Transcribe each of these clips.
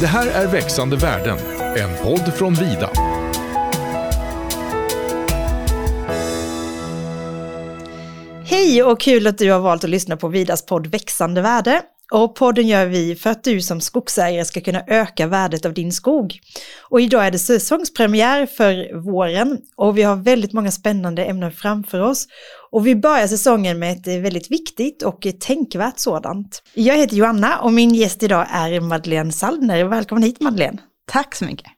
Det här är Växande världen, en podd från Vida. Hej och kul att du har valt att lyssna på Vidas podd Växande värde. Och podden gör vi för att du som skogsägare ska kunna öka värdet av din skog. Och idag är det säsongspremiär för våren och vi har väldigt många spännande ämnen framför oss. Och vi börjar säsongen med ett väldigt viktigt och tänkvärt sådant. Jag heter Joanna och min gäst idag är Madeleine Saldner. Välkommen hit Madeleine. Tack så mycket.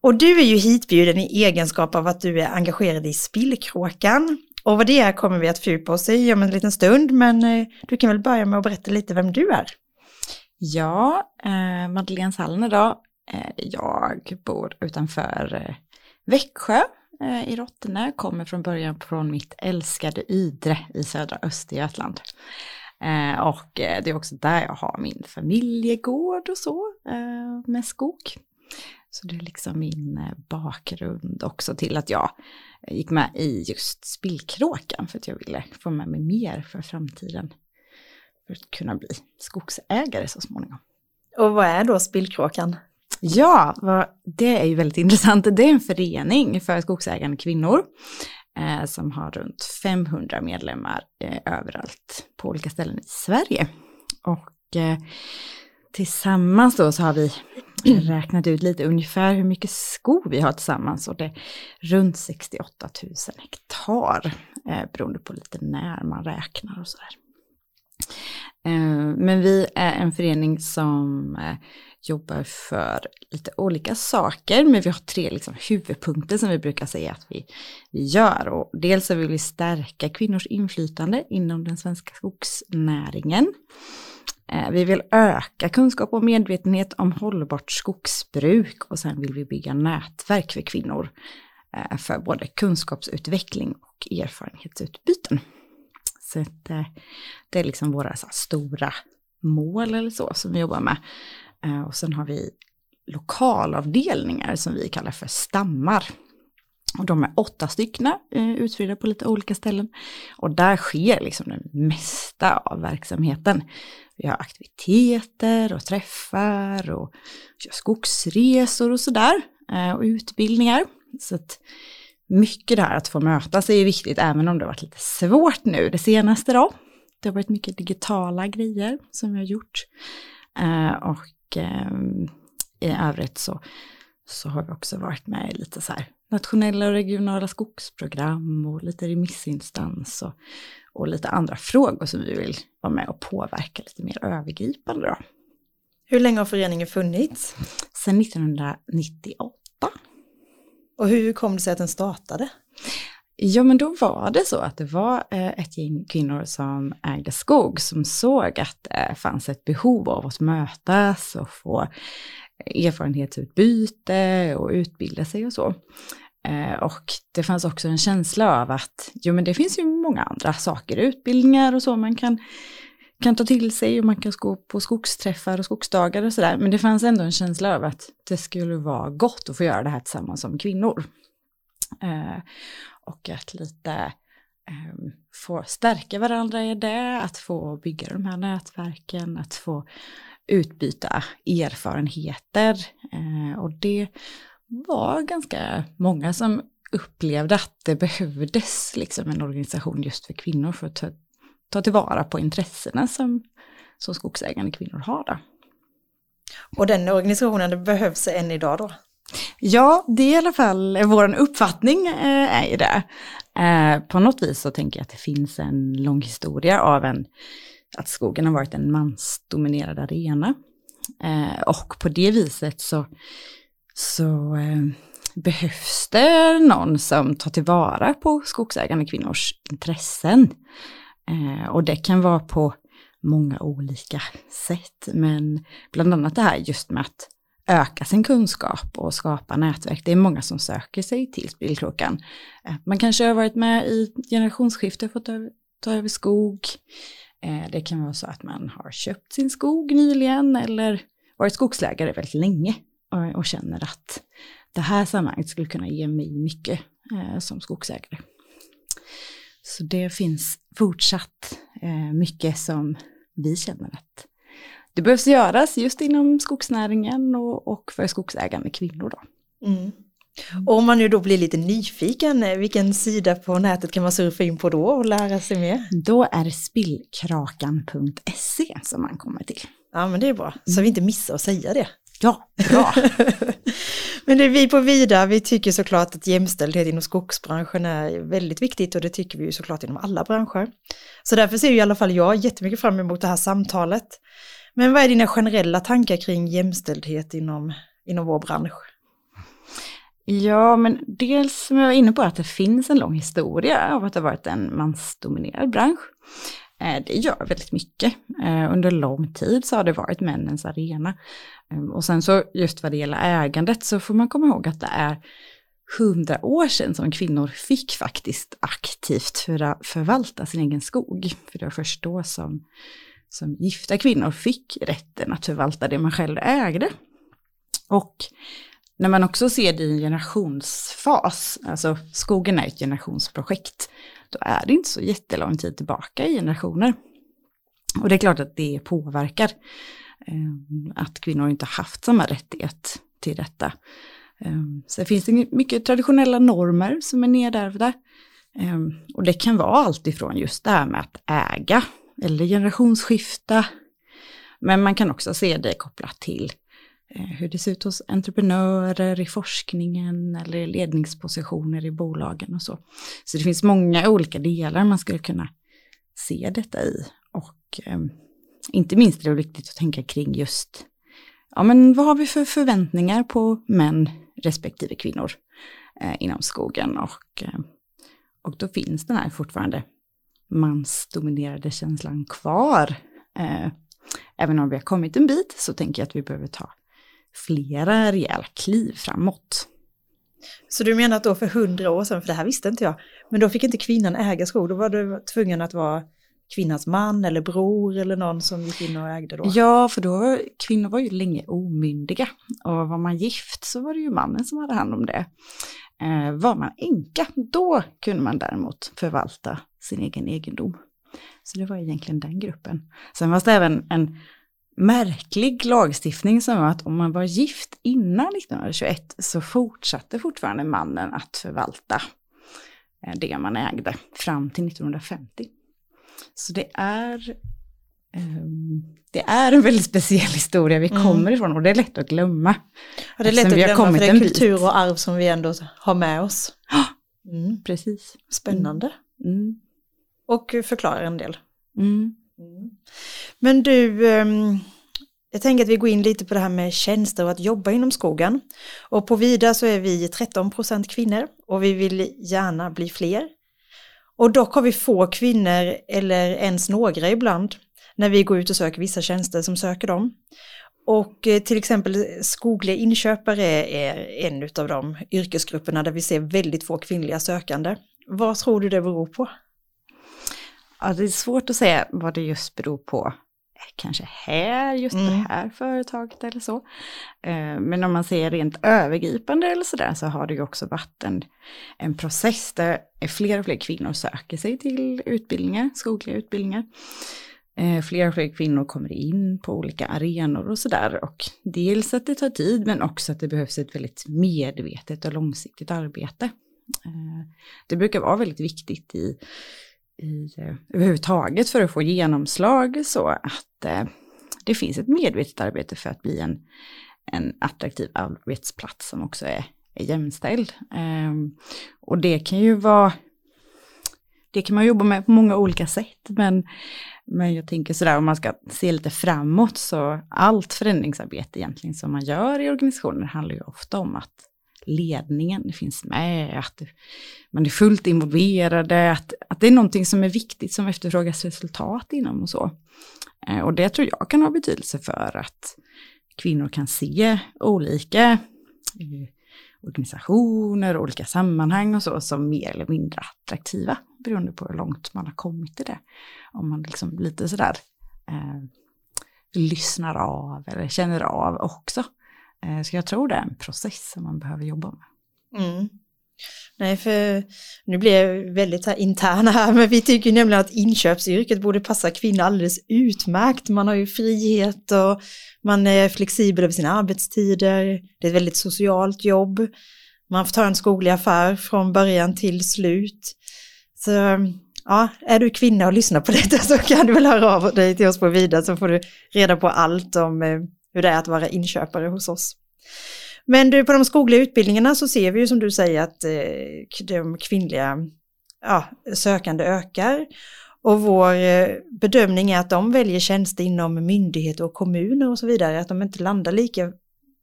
Och du är ju hitbjuden i egenskap av att du är engagerad i Spillkråkan. Och vad det är kommer vi att fördjupa oss i om en liten stund, men eh, du kan väl börja med att berätta lite vem du är. Ja, eh, Madeleine Sallner då. Eh, jag bor utanför eh, Växjö eh, i Rottene, kommer från början från mitt älskade Ydre i södra Östergötland. Eh, och eh, det är också där jag har min familjegård och så, eh, med skog. Så det är liksom min bakgrund också till att jag gick med i just spillkråkan för att jag ville få med mig mer för framtiden. För att kunna bli skogsägare så småningom. Och vad är då spillkråkan? Ja, det är ju väldigt intressant. Det är en förening för skogsägande kvinnor eh, som har runt 500 medlemmar eh, överallt på olika ställen i Sverige. Och eh, tillsammans då så har vi räknat ut lite ungefär hur mycket skog vi har tillsammans och det är runt 68 000 hektar eh, beroende på lite när man räknar och sådär. Eh, men vi är en förening som eh, jobbar för lite olika saker, men vi har tre liksom, huvudpunkter som vi brukar säga att vi, vi gör. Och dels så vill vi stärka kvinnors inflytande inom den svenska skogsnäringen. Eh, vi vill öka kunskap och medvetenhet om hållbart skogsbruk och sen vill vi bygga nätverk för kvinnor eh, för både kunskapsutveckling och erfarenhetsutbyten. Så att, eh, det är liksom våra så stora mål eller så som vi jobbar med. Och sen har vi lokalavdelningar som vi kallar för stammar. Och de är åtta stycken eh, utspridda på lite olika ställen. Och där sker liksom det mesta av verksamheten. Vi har aktiviteter och träffar och skogsresor och sådär. Eh, och utbildningar. Så att mycket där att få mötas är viktigt, även om det har varit lite svårt nu det senaste då. Det har varit mycket digitala grejer som vi har gjort. Eh, och ehm, i övrigt så, så har vi också varit med i lite så här nationella och regionala skogsprogram och lite remissinstans och och lite andra frågor som vi vill vara med och påverka lite mer övergripande. Då. Hur länge har föreningen funnits? Sedan 1998. Och hur kom det sig att den startade? Ja men då var det så att det var eh, ett gäng kvinnor som ägde skog som såg att det fanns ett behov av att mötas och få erfarenhetsutbyte och utbilda sig och så. Eh, och det fanns också en känsla av att jo, men det finns ju många andra saker, utbildningar och så man kan, kan ta till sig och man kan gå på skogsträffar och skogsdagar och sådär. Men det fanns ändå en känsla av att det skulle vara gott att få göra det här tillsammans som kvinnor. Eh, och att lite ehm, få stärka varandra i det, att få bygga de här nätverken, att få utbyta erfarenheter. Eh, och det var ganska många som upplevde att det behövdes liksom en organisation just för kvinnor för att ta, ta tillvara på intressena som, som skogsägande kvinnor har. Då. Och den organisationen behövs än idag då? Ja, det är i alla fall vår uppfattning eh, är ju det. Eh, på något vis så tänker jag att det finns en lång historia av en, att skogen har varit en mansdominerad arena. Eh, och på det viset så så eh, behövs det någon som tar tillvara på skogsägande kvinnors intressen. Eh, och det kan vara på många olika sätt, men bland annat det här just med att öka sin kunskap och skapa nätverk. Det är många som söker sig till spillkråkan. Eh, man kanske har varit med i generationsskifte, fått ta över skog. Eh, det kan vara så att man har köpt sin skog nyligen eller varit skogsägare väldigt länge och, känner att det här sammanhanget skulle kunna ge mig mycket eh, som skogsägare. Så det finns fortsatt eh, mycket som vi känner att det behövs göras just inom skogsnäringen och, och för skogsägande kvinnor. Då. Mm. Och om man nu då blir lite nyfiken, eh, vilken sida på nätet kan man surfa in på då och lära sig mer? Då är det spillkrakan.se som man kommer till. Ja men det är bra, så vi inte missar att säga det. Ja, bra. men det är vi på Vida, vi tycker såklart att jämställdhet inom skogsbranschen är väldigt viktigt och det tycker vi ju såklart inom alla branscher. Så därför ser ju i alla fall jag jättemycket fram emot det här samtalet. Men vad är dina generella tankar kring jämställdhet inom, inom vår bransch? Ja, men dels som jag var inne på att det finns en lång historia av att det har varit en mansdominerad bransch. Eh, det gör väldigt mycket. Eh, under lång tid så har det varit männens arena. Ehm, och sen så just vad det gäller ägandet så får man komma ihåg att det är hundra år sedan som kvinnor fick faktiskt aktivt för förvalta sin egen skog. För det var först då som, som gifta kvinnor fick rätten att förvalta det man själv ägde. Och när man också ser det i en generationsfas, alltså skogen är ett generationsprojekt, då är det inte så jättelång tid tillbaka i generationer. Och det är klart att det påverkar eh, att kvinnor inte haft samma rättighet till detta. Eh, så finns det mycket traditionella normer som är nedärvda. Eh, och det kan vara allt ifrån just det här med att äga eller generationsskifta. Men man kan också se det kopplat till Eh, hur det ser ut hos entreprenörer i forskningen eller i ledningspositioner i bolagen och så. Så det finns många olika delar man skulle kunna se detta i. Och eh, inte minst är det viktigt att tänka kring just, ja men vad har vi för förväntningar på män respektive kvinnor eh, inom skogen och, eh, och då finns den här fortfarande mansdominerade känslan kvar. Eh, även om vi har kommit en bit så tänker jag att vi behöver ta flera rejäla kliv framåt. Så du menar att då för hundra år sedan, för det här visste inte jag, men då fick inte kvinnan äga skog, då var du tvungen att vara kvinnans man eller bror eller någon som gick in och ägde då? Ja, för då kvinnor var ju länge omyndiga och var man gift så var det ju mannen som hade hand om det. Eh, var man änka, då kunde man däremot förvalta sin egen egendom. Så det var egentligen den gruppen. Sen var det även en märklig lagstiftning som var att om man var gift innan 1921 så fortsatte fortfarande mannen att förvalta eh, det man ägde fram till 1950. Så det är, um, det är en väldigt speciell historia vi mm. kommer ifrån och det är lätt att glömma. Ja, det är lätt att glömma för det är kultur och arv som vi ändå har med oss. Mm. Precis. Spännande. Mm. Och förklarar en del. Mm. Mm. Men du, ehm, jag tänker att vi går in lite på det här med tjänster och att jobba inom skogen. Och på Vida så är vi 13 procent kvinnor och vi vill gärna bli fler. Och dock har vi få kvinnor eller ens några ibland när vi går ut och söker vissa tjänster som söker dem. Och eh, till exempel skogliga inköpare är en av de yrkesgrupperna där vi ser väldigt få kvinnliga sökande. Vad tror du det beror på? Ja, det är svårt att säga vad det just beror på. Kanske här, just mm. det här företaget eller så. Eh, men om man ser rent övergripande eller sådär så har det ju också varit en, en process där fler och fler kvinnor söker sig till utbildningar, skogliga utbildningar. Eh, fler och fler kvinnor kommer in på olika arenor och sådär. Och dels att det tar tid men också att det behövs ett väldigt medvetet och långsiktigt arbete. Eh, det brukar vara väldigt viktigt i i, eh, överhuvudtaget för att få genomslag så att eh, det finns ett medvetet arbete för att bli en, en attraktiv arbetsplats som också är, är jämställd. Eh, och det kan ju vara, det kan man jobba med på många olika sätt, men, men jag tänker sådär om man ska se lite framåt så allt förändringsarbete egentligen som man gör i organisationer handlar ju ofta om att ledningen finns med, att man är fullt involverade, att, att det är någonting som är viktigt som efterfrågas resultat inom och så. Eh, och det tror jag kan ha betydelse för att kvinnor kan se olika eh, organisationer, olika sammanhang och så som mer eller mindre attraktiva beroende på hur långt man har kommit i det. Om man liksom lite sådär eh, lyssnar av eller känner av också. Eh, så jag tror det är en process som man behöver jobba med. Mm. Nej, för nu blir jag väldigt här interna här, men vi tycker nämligen att inköpsyrket borde passa kvinnor alldeles utmärkt. Man har ju frihet och man är flexibel över sina arbetstider. Det är ett väldigt socialt jobb. Man får ta en skoglig affär från början till slut. Så ja, är du kvinna och lyssnar på detta så kan du väl höra av dig till oss på Vida så får du reda på allt om eh, hur det är att vara inköpare hos oss. Men du, på de skogliga utbildningarna så ser vi ju som du säger att eh, de kvinnliga ja, sökande ökar. Och vår eh, bedömning är att de väljer tjänster inom myndigheter och kommuner och så vidare, att de inte landar lika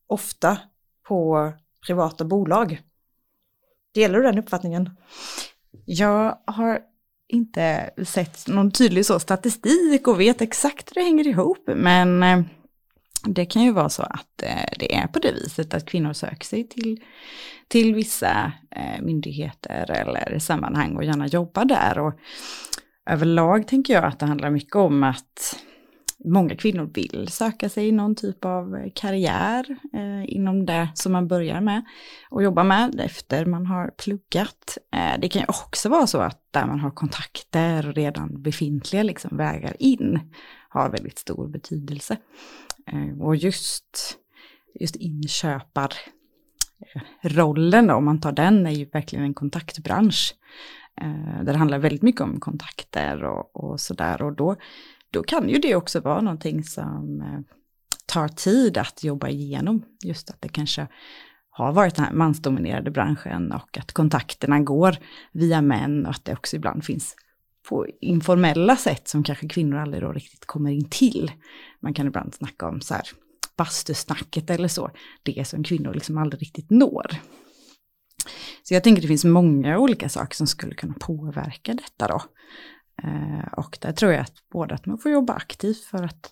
ofta på privata bolag. Delar du den uppfattningen? Jag har inte sett någon tydlig så statistik och vet exakt hur det hänger ihop, men eh, det kan ju vara så att eh, det är på det viset att kvinnor söker sig till, till vissa eh, myndigheter eller sammanhang och gärna jobbar där. Och överlag tänker jag att det handlar mycket om att många kvinnor vill söka sig någon typ av karriär eh, inom det som man börjar med och jobbar med efter man har pluggat. Eh, det kan ju också vara så att där man har kontakter och redan befintliga liksom, vägar in har väldigt stor betydelse. Eh, och just, just inköparrollen, eh, om man tar den, är ju verkligen en kontaktbransch. Eh, där det handlar väldigt mycket om kontakter och, och sådär. Och då, då kan ju det också vara någonting som tar tid att jobba igenom. Just att det kanske har varit den här mansdominerade branschen och att kontakterna går via män och att det också ibland finns på informella sätt som kanske kvinnor aldrig då riktigt kommer in till. Man kan ibland snacka om så här bastusnacket eller så, det som kvinnor liksom aldrig riktigt når. Så jag tänker det finns många olika saker som skulle kunna påverka detta då. Eh, och där tror jag att både att man får jobba aktivt för att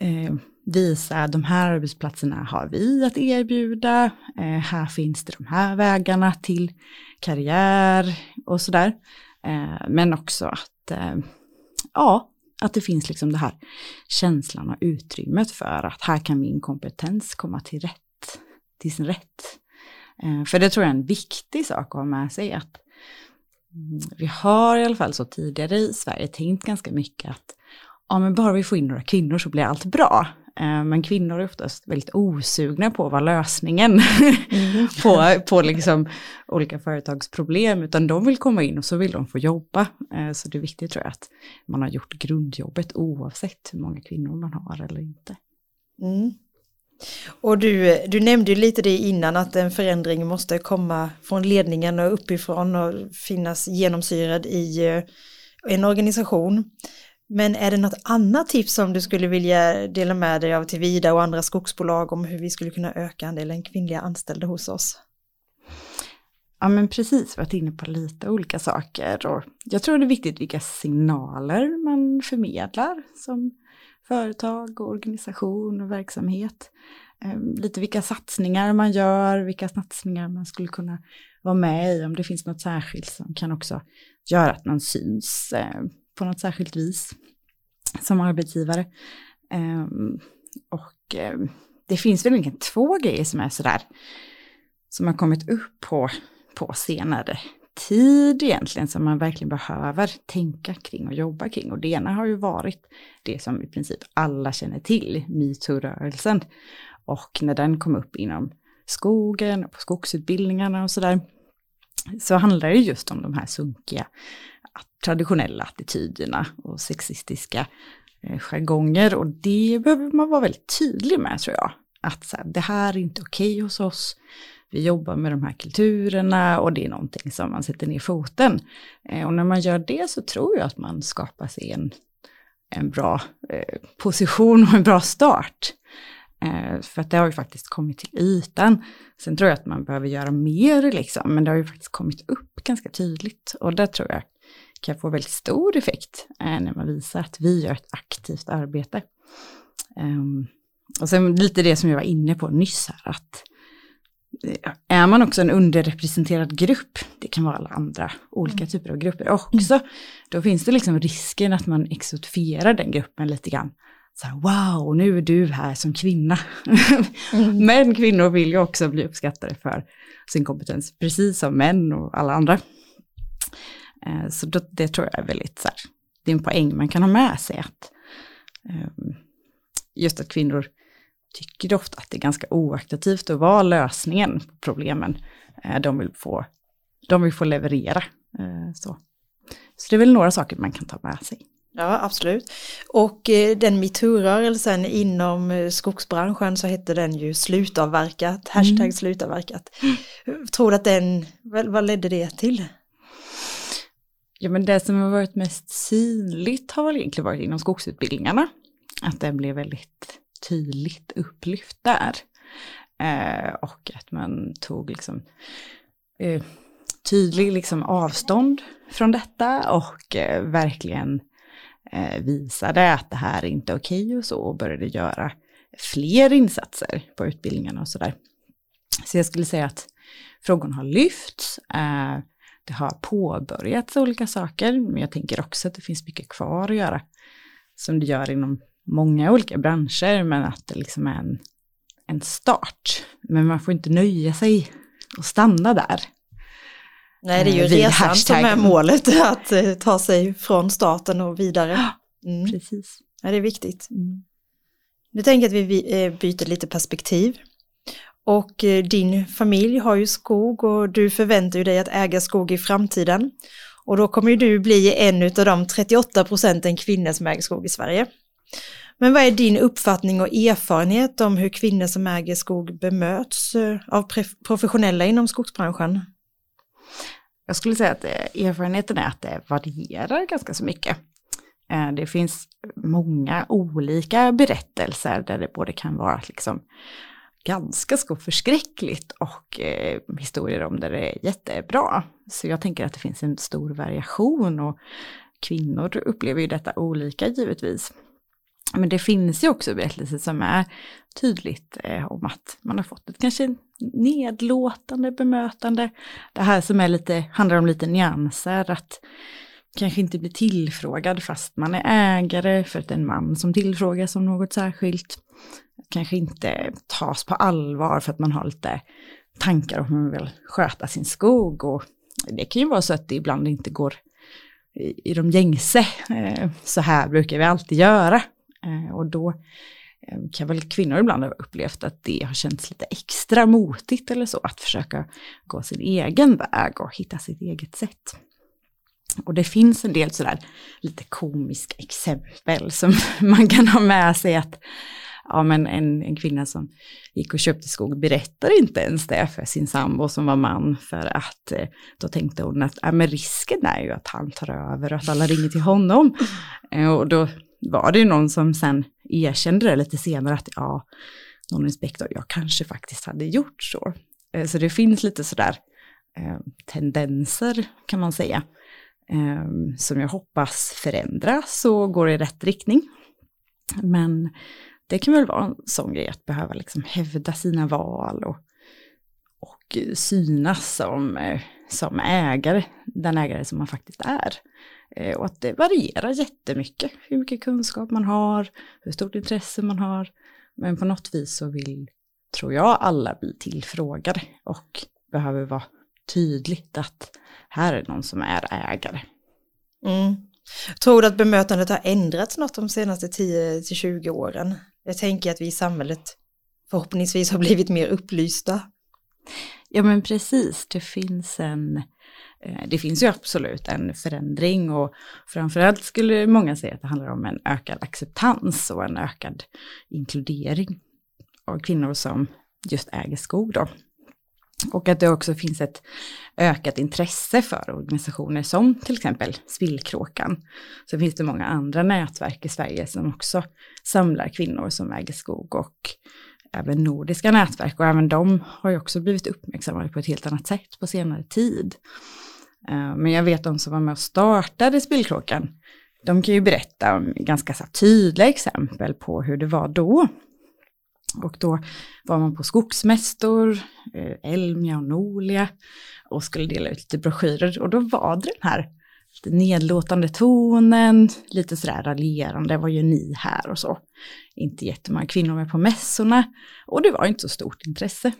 eh, visa att de här arbetsplatserna har vi att erbjuda, eh, här finns det de här vägarna till karriär och sådär. Eh, men också att, eh, ja, att det finns liksom det här känslan och utrymmet för att här kan min kompetens komma till rätt, till sin rätt. Eh, för det tror jag är en viktig sak att ha med sig att mm, vi har i alla fall så tidigare i Sverige tänkt ganska mycket att ja men bara vi får in några kvinnor så blir allt bra. Eh, men kvinnor är oftast väldigt osugna på att vara lösningen mm. på, på liksom olika företagsproblem, utan de vill komma in och så vill de få jobba. Eh, så det är viktigt tror jag att man har gjort grundjobbet oavsett hur många kvinnor man har eller inte. Mm. Och du, du nämnde ju lite det innan att en förändring måste komma från ledningen och uppifrån och finnas genomsyrad i eh, en organisation. Men är det något annat tips som du skulle vilja dela med dig av till Vida och andra skogsbolag om hur vi skulle kunna öka andelen kvinnliga anställda hos oss? Ja men precis, varit inne på lite olika saker och jag tror det är viktigt vilka signaler man förmedlar som företag och organisation och verksamhet. Ehm, lite vilka satsningar man gör, vilka satsningar man skulle kunna vara med i, om det finns något särskilt som kan också göra att man syns ehm, på något särskilt vis som arbetsgivare. Ehm, och ehm, det finns väl egentligen två grejer som är sådär, som har kommit upp på, på senare tid egentligen, som man verkligen behöver tänka kring och jobba kring. Och det ena har ju varit det som i princip alla känner till, metoo-rörelsen. Och när den kom upp inom skogen och på skogsutbildningarna och sådär, så handlar det just om de här sunkiga traditionella attityderna och sexistiska eh, jargonger. Och det behöver man vara väldigt tydlig med tror jag. Att så här, det här är inte okej okay hos oss. Vi jobbar med de här kulturerna och det är någonting som man sätter ner foten. Eh, och när man gör det så tror jag att man skapar sig en, en bra eh, position och en bra start. Eh, för att det har ju faktiskt kommit till ytan. Sen tror jag att man behöver göra mer liksom, men det har ju faktiskt kommit upp ganska tydligt. Och där tror jag kan få väldigt stor effekt eh, när man visar att vi gör ett aktivt arbete. Um, och sen lite det som jag var inne på nyss här, att eh, är man också en underrepresenterad grupp, det kan vara alla andra olika mm. typer av grupper också, mm. då finns det liksom risken att man exotifierar den gruppen lite grann. så här, wow, nu är du här som kvinna. Mm. Men kvinnor vill ju också bli uppskattade för sin kompetens, precis som män och alla andra. Eh, så det, tror jag är väldigt så här, det är en poäng man kan ha med sig att ehm, just att kvinnor tycker ofta att det är ganska oattraktivt att vara lösningen på problemen. Eh, de vill få, de vill få leverera. Eh, så. så det är väl några saker man kan ta med sig. Ja, absolut. Och den metoo-rörelsen inom skogsbranschen så hette den ju slutavverkat, hashtag mm. slutavverkat. Tror du att den, vad ledde det till? Ja men det som har varit mest synligt har väl egentligen varit inom skogsutbildningarna. Att det blev väldigt tydligt upplyft där. Eh, och att man tog liksom eh, tydlig liksom avstånd från detta och eh, verkligen eh, visade att det här är inte okej okay och så och började göra fler insatser på utbildningarna och sådär. Så jag skulle säga att frågorna har lyfts, eh, det har påbörjats olika saker, men jag tänker också att det finns mycket kvar att göra som det gör inom många olika branscher, men att det liksom är en, en start. Men man får inte nöja sig och stanna där. Nej, det är ju eh, resan hashtag. som är målet, att eh, ta sig från starten och vidare. Mm. Precis. Ja, det är viktigt. Mm. Nu tänker jag att vi eh, byter lite perspektiv. Och eh, din familj har ju skog och du förväntar ju dig att äga skog i framtiden. Och då kommer ju du bli en av de 38 procenten kvinnor som äger skog i Sverige. Men vad är din uppfattning och erfarenhet om hur kvinnor som äger skog bemöts eh, av professionella inom skogsbranschen? Jag skulle säga att eh, erfarenheten är att det varierar ganska så mycket. Det finns många olika berättelser där det både kan vara liksom ganska så förskräckligt och eh, historier om där det är jättebra. Så jag tänker att det finns en stor variation och kvinnor upplever ju detta olika givetvis. Men det finns ju också berättelser som är tydligt eh, om att man har fått ett kanske nedlåtande bemötande. Det här som är lite, handlar om lite nyanser, att kanske inte bli tillfrågad fast man är ägare för att det är en man som tillfrågas om något särskilt. Kanske inte tas på allvar för att man har lite tankar om hur man vill sköta sin skog. Och det kan ju vara så att det ibland inte går i, i de gängse. Eh, så här brukar vi alltid göra. Eh, och då eh, kan väl kvinnor ibland ha upplevt att det har känts lite extra motigt eller så, att försöka gå sin egen väg och hitta sitt eget sätt. Och det finns en del sådär lite komiska exempel som man kan ha med sig att ja, men en, en kvinna som gick och köpte skog berättar inte ens det för sin sambo som var man för att eh, då tänkte hon att ja, men risken är ju att han tar över och att alla ringer till honom. Eh, och då var det ju någon som sen erkände det lite senare att ja, någon inspektor, jag kanske faktiskt hade gjort så. Eh, så det finns lite sådär eh, tendenser kan man säga, eh, som jag hoppas förändras och går i rätt riktning. Men det kan väl vara en sån grej att behöva liksom hävda sina val och, och synas som, eh, som ägare, den ägare som man faktiskt är. Eh, och att det varierar jättemycket hur mycket kunskap man har, hur stort intresse man har. Men på något vis så vill, tror jag, alla bli tillfrågade och behöver vara tydligt att här är någon som är ägare. Mm. Tror du att bemötandet har ändrats något de senaste 10-20 åren? Jag tänker att vi i samhället förhoppningsvis har blivit mer upplysta. Ja men precis, det finns en eh, det finns ju absolut en förändring och framförallt skulle många säga att det handlar om en ökad acceptans och en ökad inkludering av kvinnor som just äger skog då. Och att det också finns ett ökat intresse för organisationer som till exempel Spillkråkan. Så finns det många andra nätverk i Sverige som också samlar kvinnor som äger skog och även nordiska nätverk och även de har ju också blivit uppmärksammade på ett helt annat sätt på senare tid. Eh, men jag vet de som var med och startade Spillkråkan, de kan ju berätta om ganska tydliga exempel på hur det var då. Och då var man på skogsmästor, eh, Elmia och Nolia och skulle dela ut lite broschyrer och då var det den här lite nedlåtande tonen, lite sådär raljerande, vad gör ni här och så. Inte jättemånga kvinnor med på mässorna och det var inte så stort intresse.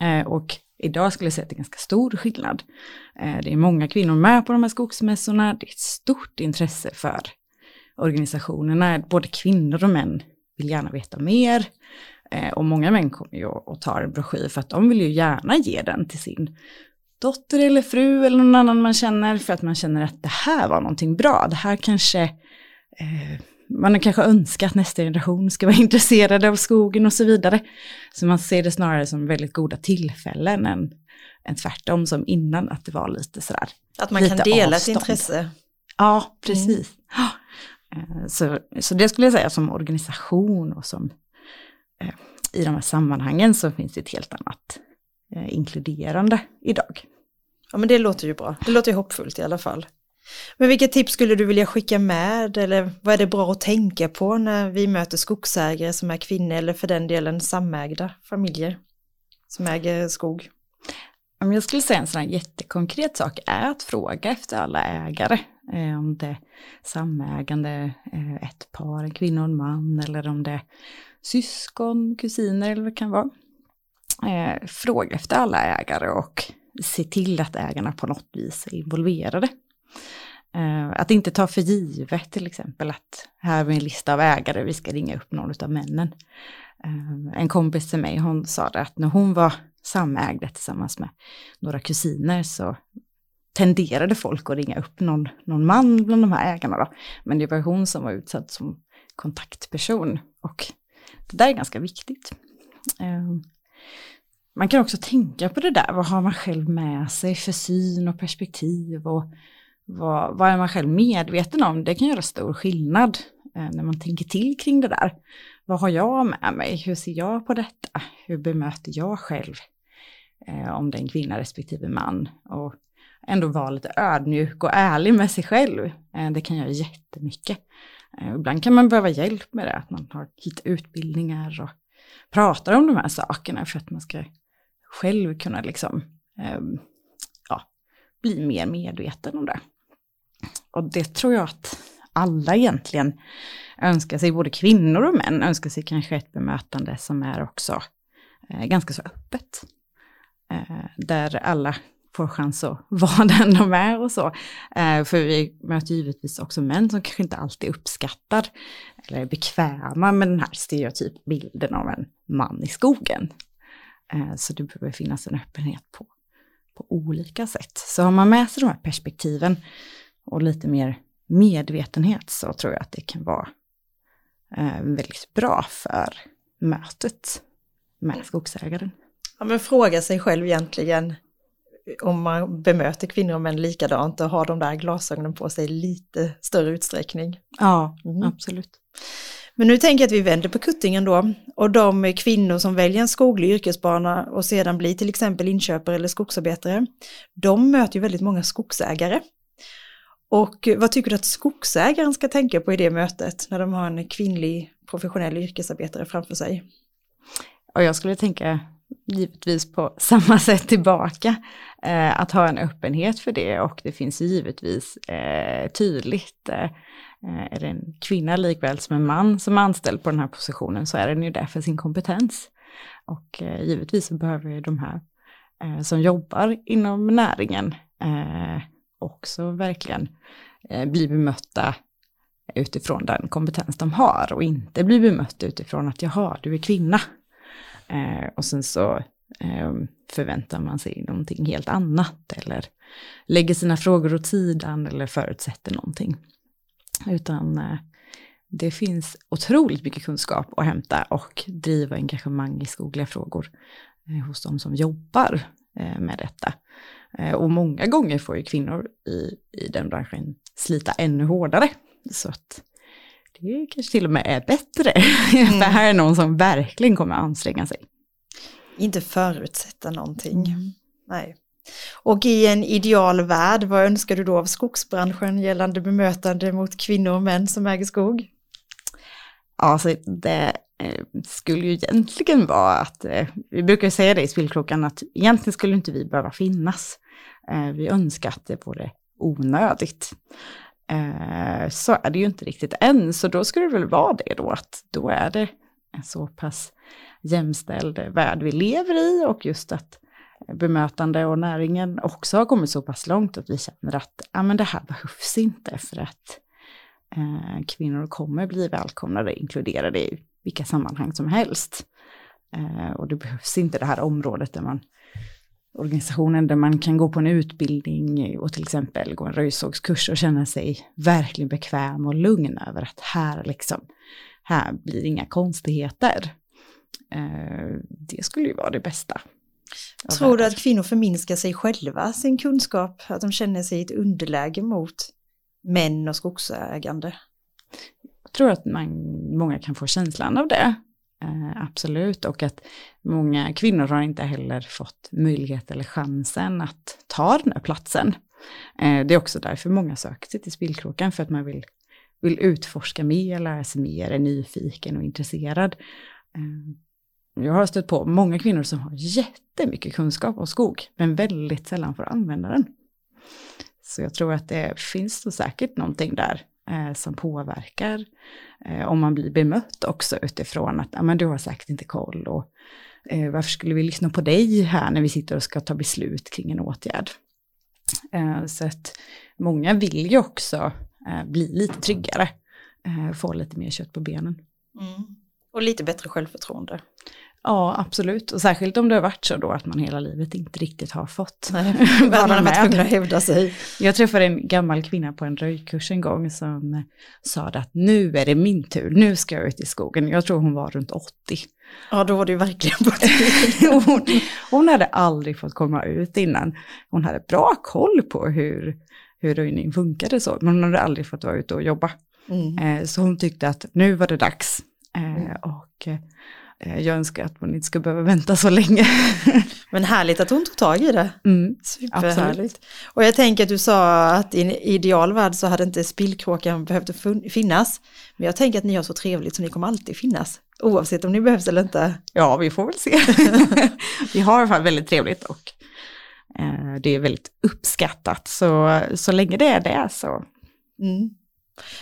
Eh, och idag skulle jag säga att det är ganska stor skillnad. Eh, det är många kvinnor med på de här skogsmässorna, det är ett stort intresse för organisationerna, både kvinnor och män vill gärna veta mer. Eh, och många män kommer ju och tar en broschyr för att de vill ju gärna ge den till sin dotter eller fru eller någon annan man känner för att man känner att det här var någonting bra. Det här kanske, eh, man har kanske önskat att nästa generation ska vara intresserade av skogen och så vidare. Så man ser det snarare som väldigt goda tillfällen än, än tvärtom som innan att det var lite sådär. Att man kan dela avstånd. ett intresse. Ja, precis. Mm. Så, så det skulle jag säga som organisation och som eh, i de här sammanhangen så finns det ett helt annat eh, inkluderande idag. Ja men det låter ju bra, det låter ju hoppfullt i alla fall. Men vilka tips skulle du vilja skicka med eller vad är det bra att tänka på när vi möter skogsägare som är kvinnor eller för den delen samägda familjer som äger skog? Om jag skulle säga en sån här jättekonkret sak är att fråga efter alla ägare. Eh, om det är samägande, eh, ett par, en kvinna och en man eller om det är syskon, kusiner eller vad det kan vara. Eh, fråga efter alla ägare och se till att ägarna på något vis är involverade. Eh, att inte ta för givet till exempel att här är en lista av ägare, vi ska ringa upp någon av männen. Eh, en kompis till mig, hon sa det att när hon var samägde tillsammans med några kusiner så tenderade folk att ringa upp någon, någon man bland de här ägarna då. Men det var hon som var utsatt som kontaktperson och det där är ganska viktigt. Ehm, man kan också tänka på det där, vad har man själv med sig för syn och perspektiv och vad, vad är man själv medveten om? Det kan göra stor skillnad eh, när man tänker till kring det där. Vad har jag med mig? Hur ser jag på detta? Hur bemöter jag själv? Eh, om det är en kvinna respektive man. Och ändå vara lite ödmjuk och ärlig med sig själv. Eh, det kan göra jättemycket. Eh, ibland kan man behöva hjälp med det, att man har hittat utbildningar och pratar om de här sakerna för att man ska själv kunna liksom, ehm, ja, bli mer medveten om det. Och det tror jag att alla egentligen önskar sig, både kvinnor och män önskar sig kanske ett bemötande som är också eh, ganska så öppet. Eh, där alla får chans att vara den de är och så. Eh, för vi möter givetvis också män som kanske inte alltid uppskattar eller är bekväma med den här stereotypbilden av en man i skogen. Eh, så det behöver finnas en öppenhet på, på olika sätt. Så har man med sig de här perspektiven och lite mer medvetenhet så tror jag att det kan vara eh, väldigt bra för mötet med skogsägaren. Ja, men fråga sig själv egentligen om man bemöter kvinnor och män likadant och har de där glasögonen på sig lite större utsträckning. Ja, mm. absolut. Men nu tänker jag att vi vänder på kuttingen då och de kvinnor som väljer en skoglig yrkesbana och sedan blir till exempel inköpare eller skogsarbetare, de möter ju väldigt många skogsägare. Och vad tycker du att skogsägaren ska tänka på i det mötet när de har en kvinnlig professionell yrkesarbetare framför sig? Och jag skulle tänka givetvis på samma sätt tillbaka. Eh, att ha en öppenhet för det och det finns givetvis eh, tydligt, eh, eh är det en kvinna likväl som en man som är anställd på den här positionen så är den ju där för sin kompetens. Och eh, givetvis så behöver ju de här eh, som jobbar inom näringen eh, också verkligen eh, bli bemötta utifrån den kompetens de har och inte bli bemött utifrån att jaha, du är kvinna. Eh, och sen så eh, förväntar man sig någonting helt annat eller lägger sina frågor åt sidan eller förutsätter någonting. Utan eh, det finns otroligt mycket kunskap att hämta och driva engagemang i skogliga frågor eh, hos de som jobbar eh, med detta. Eh, och många gånger får ju kvinnor i, i den branschen slita ännu hårdare. Så att det kanske till och med är bättre. Mm. det här är någon som verkligen kommer anstränga sig. Inte förutsätta någonting. Mm. Nej. Och i en ideal värld, vad önskar du då av skogsbranschen gällande bemötande mot kvinnor och män som äger skog? Ja, så det eh, skulle ju egentligen vara att, eh, vi brukar säga det i spillkrokan, att egentligen skulle inte vi behöva finnas. Eh, vi önskar att det vore onödigt. Eh, så är det ju inte riktigt än, så då skulle det väl vara det då, att då är det en så pass jämställd värld vi lever i och just att bemötande och näringen också har kommit så pass långt att vi känner att ja, men det här behövs inte för att eh, kvinnor kommer bli välkomnade, inkluderade i vilka sammanhang som helst. Eh, och det behövs inte det här området där man organisationen där man kan gå på en utbildning och till exempel gå en röjsågskurs och känna sig verkligen bekväm och lugn över att här liksom, här blir inga konstigheter. Eh, det skulle ju vara det bästa. Tror du att kvinnor förminskar sig själva, sin kunskap, att de känner sig i ett underläge mot män och skogsägande? Jag tror att man, många kan få känslan av det. Eh, absolut, och att många kvinnor har inte heller fått möjlighet eller chansen att ta den här platsen. Eh, det är också därför många söker sig till Spillkråkan, för att man vill, vill utforska mer, lära sig mer, är nyfiken och intresserad. Eh, jag har stött på många kvinnor som har jättemycket kunskap om skog, men väldigt sällan får använda den. Så jag tror att det finns så säkert någonting där eh, som påverkar eh, om man blir bemött också utifrån att ah, men du har säkert inte koll och eh, varför skulle vi lyssna på dig här när vi sitter och ska ta beslut kring en åtgärd. Eh, så att många vill ju också eh, bli lite tryggare, eh, få lite mer kött på benen. Mm. Och lite bättre självförtroende. Ja, absolut. Och särskilt om det har varit så då att man hela livet inte riktigt har fått Nej, man varit tvungen att hävda sig. Jag träffade en gammal kvinna på en röjkurs en gång som sa att nu är det min tur, nu ska jag ut i skogen. Jag tror hon var runt 80. Ja, då var det ju verkligen på hon, hon hade aldrig fått komma ut innan. Hon hade bra koll på hur, hur röjning funkade så, men hon hade aldrig fått vara ute och jobba. Mm. Eh, så hon tyckte att nu var det dags. Eh, mm. Och Eh, jag önskar att man inte ska behöva vänta så länge. Men härligt att hon tog tag i det. Mm, Superhärligt. Och jag tänker att du sa att i en ideal värld så hade inte spillkråkan behövt finnas. Men jag tänker att ni har så trevligt så ni kommer alltid finnas. Oavsett om ni behövs eller inte. Ja, vi får väl se. vi har i alla fall väldigt trevligt och eh, det är väldigt uppskattat. Så, så länge det är det så. Mm.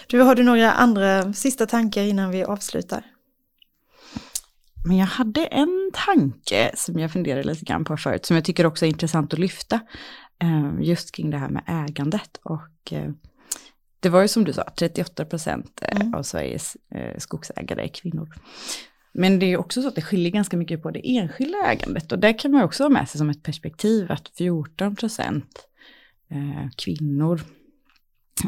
Du, har du några andra sista tankar innan vi avslutar? Men jag hade en tanke som jag funderade lite grann på förut, som jag tycker också är intressant att lyfta, eh, just kring det här med ägandet. Och eh, det var ju som du sa, 38 procent eh, mm. av Sveriges skogsägare är kvinnor. Men det är också så att det skiljer ganska mycket på det enskilda ägandet. Och där kan man också ha med sig som ett perspektiv att 14 procent kvinnor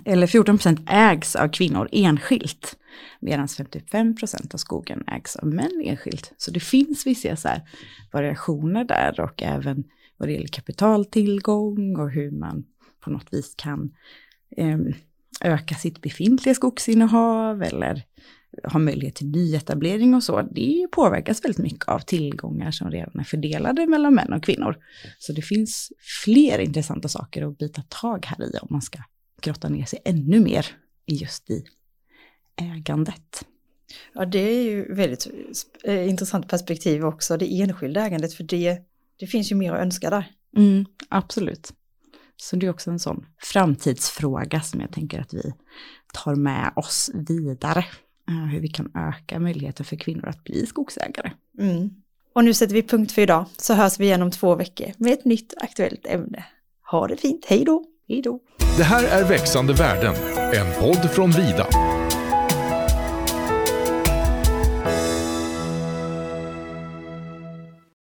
eller 14 procent ägs av kvinnor enskilt, medan 55 procent av skogen ägs av män enskilt. Så det finns vissa så variationer där och även vad det gäller kapitaltillgång och hur man på något vis kan eh, öka sitt befintliga skogsinnehav eller ha möjlighet till nyetablering och så, det påverkas väldigt mycket av tillgångar som redan är fördelade mellan män och kvinnor. Så det finns fler intressanta saker att bita tag här i om man ska grotta ner sig ännu mer i just i ägandet. Ja, det är ju väldigt eh, intressant perspektiv också, det enskilda ägandet, för det, det finns ju mer att önska där. Mm, absolut. Så det är också en sån framtidsfråga som jag tänker att vi tar med oss vidare. Eh, hur vi kan öka möjligheten för kvinnor att bli skogsägare. Mm. Och nu sätter vi punkt för idag, så hörs vi igen om två veckor med ett nytt aktuellt ämne. Ha det fint, hej då! Hej då! Det här är Växande värden, en podd från Vida.